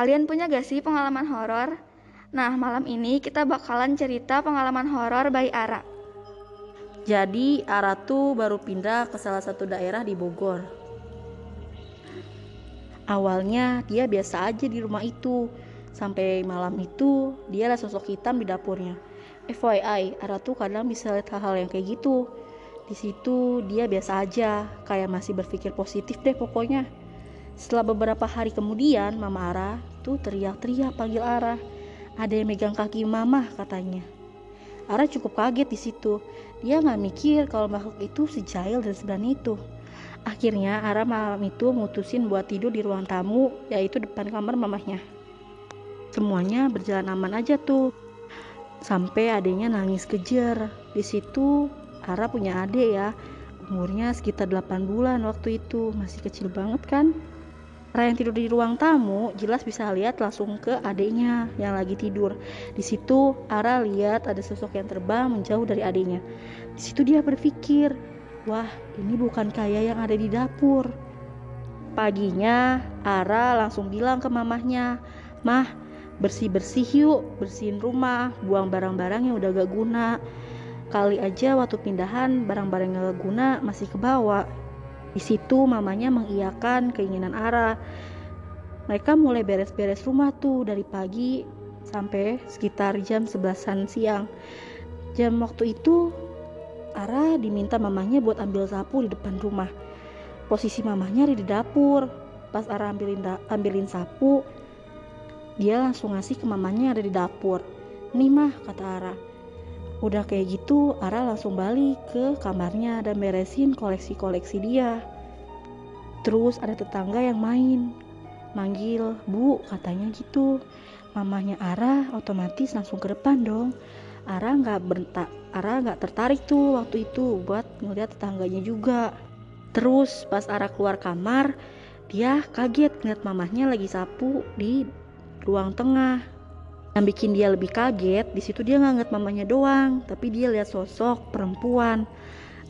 Kalian punya gak sih pengalaman horor? Nah, malam ini kita bakalan cerita pengalaman horor by Ara. Jadi Ara tuh baru pindah ke salah satu daerah di Bogor. Awalnya dia biasa aja di rumah itu. Sampai malam itu dia ada sosok hitam di dapurnya. FYI, Ara tuh kadang bisa lihat hal-hal yang kayak gitu. Di situ dia biasa aja, kayak masih berpikir positif deh pokoknya. Setelah beberapa hari kemudian, Mama Ara tuh teriak-teriak panggil Ara. Ada yang megang kaki Mama katanya. Ara cukup kaget di situ. Dia nggak mikir kalau makhluk itu sejail dan seberani itu. Akhirnya Ara malam itu mutusin buat tidur di ruang tamu, yaitu depan kamar mamahnya. Semuanya berjalan aman aja tuh. Sampai adiknya nangis kejer. Di situ Ara punya adik ya. Umurnya sekitar 8 bulan waktu itu, masih kecil banget kan? Ra yang tidur di ruang tamu jelas bisa lihat langsung ke adiknya yang lagi tidur. Di situ Ara lihat ada sosok yang terbang menjauh dari adiknya. Di situ dia berpikir, wah ini bukan kayak yang ada di dapur. Paginya Ara langsung bilang ke mamahnya, mah bersih-bersih yuk, bersihin rumah, buang barang-barang yang udah gak guna. Kali aja waktu pindahan barang-barang yang gak guna masih kebawa. Di situ mamanya mengiyakan keinginan Ara. Mereka mulai beres-beres rumah tuh dari pagi sampai sekitar jam 11 siang. Jam waktu itu Ara diminta mamanya buat ambil sapu di depan rumah. Posisi mamanya ada di dapur. Pas Ara ambilin ambilin sapu, dia langsung ngasih ke mamanya ada di dapur. Nih mah, kata Ara. Udah kayak gitu, Ara langsung balik ke kamarnya dan beresin koleksi-koleksi dia. Terus ada tetangga yang main, manggil, Bu, katanya gitu. Mamanya Ara otomatis langsung ke depan dong. Ara nggak berta, Ara nggak tertarik tuh waktu itu buat ngeliat tetangganya juga. Terus pas Ara keluar kamar, dia kaget ngeliat mamahnya lagi sapu di ruang tengah yang bikin dia lebih kaget di situ dia nggak mamanya doang tapi dia lihat sosok perempuan.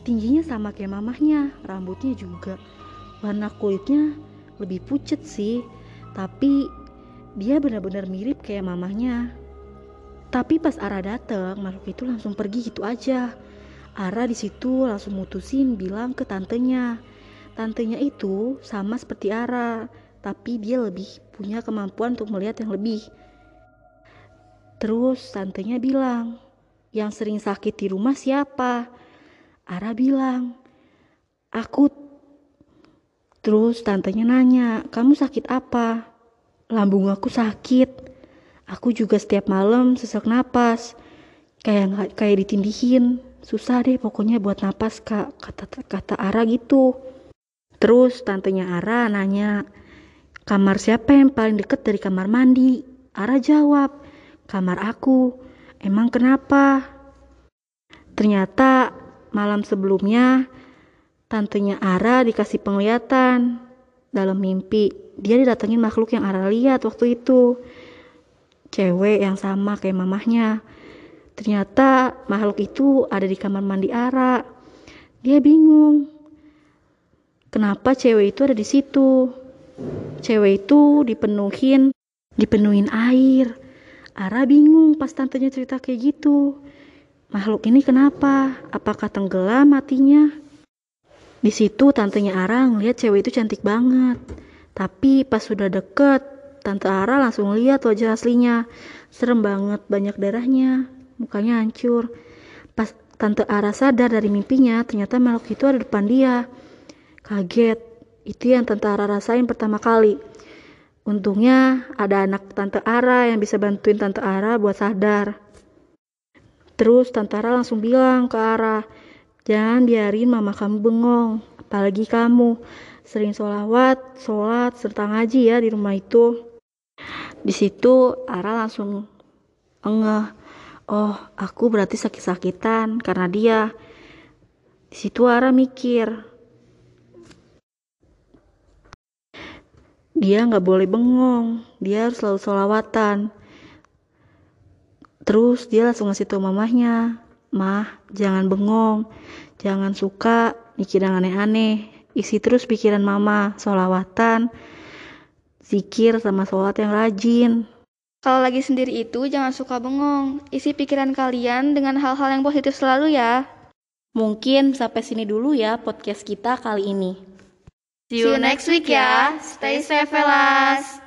Tingginya sama kayak mamahnya rambutnya juga. Warna kulitnya lebih pucet sih tapi dia benar-benar mirip kayak mamahnya. Tapi pas Ara dateng makhluk itu langsung pergi gitu aja. Ara di situ langsung mutusin bilang ke tantenya. Tantenya itu sama seperti Ara tapi dia lebih punya kemampuan untuk melihat yang lebih Terus tantenya bilang, yang sering sakit di rumah siapa? Ara bilang, aku. Terus tantenya nanya, kamu sakit apa? Lambung aku sakit. Aku juga setiap malam sesak napas. Kayak kayak ditindihin. Susah deh pokoknya buat napas kak, kata kata Ara gitu. Terus tantenya Ara nanya, kamar siapa yang paling deket dari kamar mandi? Ara jawab, kamar aku. Emang kenapa? Ternyata malam sebelumnya tantenya Ara dikasih penglihatan dalam mimpi. Dia didatengin makhluk yang Ara lihat waktu itu. Cewek yang sama kayak mamahnya. Ternyata makhluk itu ada di kamar mandi Ara. Dia bingung. Kenapa cewek itu ada di situ? Cewek itu dipenuhin, dipenuhin air Ara bingung pas tantenya cerita kayak gitu. Makhluk ini kenapa? Apakah tenggelam matinya? Di situ tantenya Ara ngeliat cewek itu cantik banget. Tapi pas sudah deket, tante Ara langsung lihat wajah aslinya. Serem banget, banyak darahnya. Mukanya hancur. Pas tante Ara sadar dari mimpinya, ternyata makhluk itu ada depan dia. Kaget. Itu yang tante Ara rasain pertama kali. Untungnya ada anak Tante Ara yang bisa bantuin Tante Ara buat sadar. Terus Tante Ara langsung bilang ke Ara, jangan biarin mama kamu bengong, apalagi kamu. Sering sholawat, sholat, serta ngaji ya di rumah itu. Di situ Ara langsung engeh, oh aku berarti sakit-sakitan karena dia. Di situ Ara mikir, dia nggak boleh bengong dia harus selalu solawatan terus dia langsung ngasih tau mamahnya mah jangan bengong jangan suka mikir yang aneh-aneh isi terus pikiran mama solawatan zikir sama sholat yang rajin. Kalau lagi sendiri itu jangan suka bengong. Isi pikiran kalian dengan hal-hal yang positif selalu ya. Mungkin sampai sini dulu ya podcast kita kali ini. See you next week ya. Stay safe, fellas.